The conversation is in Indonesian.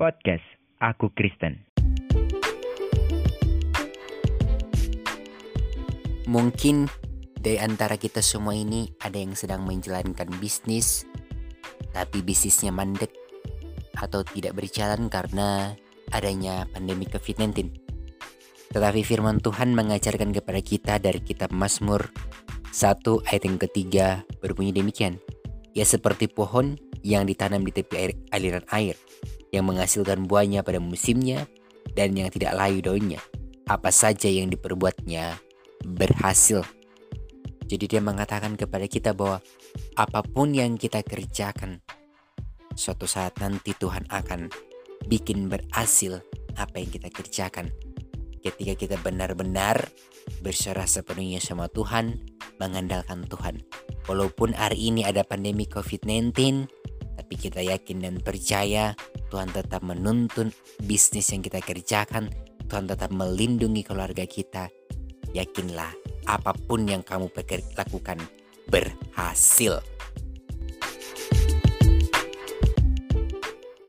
Podcast Aku Kristen. Mungkin dari antara kita semua ini ada yang sedang menjalankan bisnis, tapi bisnisnya mandek atau tidak berjalan karena adanya pandemi COVID-19. Tetapi firman Tuhan mengajarkan kepada kita dari kitab Mazmur 1 ayat yang ketiga berbunyi demikian. Ya seperti pohon yang ditanam di tepi air, aliran air, yang menghasilkan buahnya pada musimnya dan yang tidak layu daunnya. Apa saja yang diperbuatnya berhasil. Jadi dia mengatakan kepada kita bahwa apa pun yang kita kerjakan, suatu saat nanti Tuhan akan bikin berhasil apa yang kita kerjakan. Ketika kita benar-benar berserah sepenuhnya sama Tuhan, mengandalkan Tuhan. Walaupun hari ini ada pandemi COVID-19, tapi kita yakin dan percaya Tuhan tetap menuntun bisnis yang kita kerjakan. Tuhan tetap melindungi keluarga kita. Yakinlah apa pun yang kamu lakukan berhasil.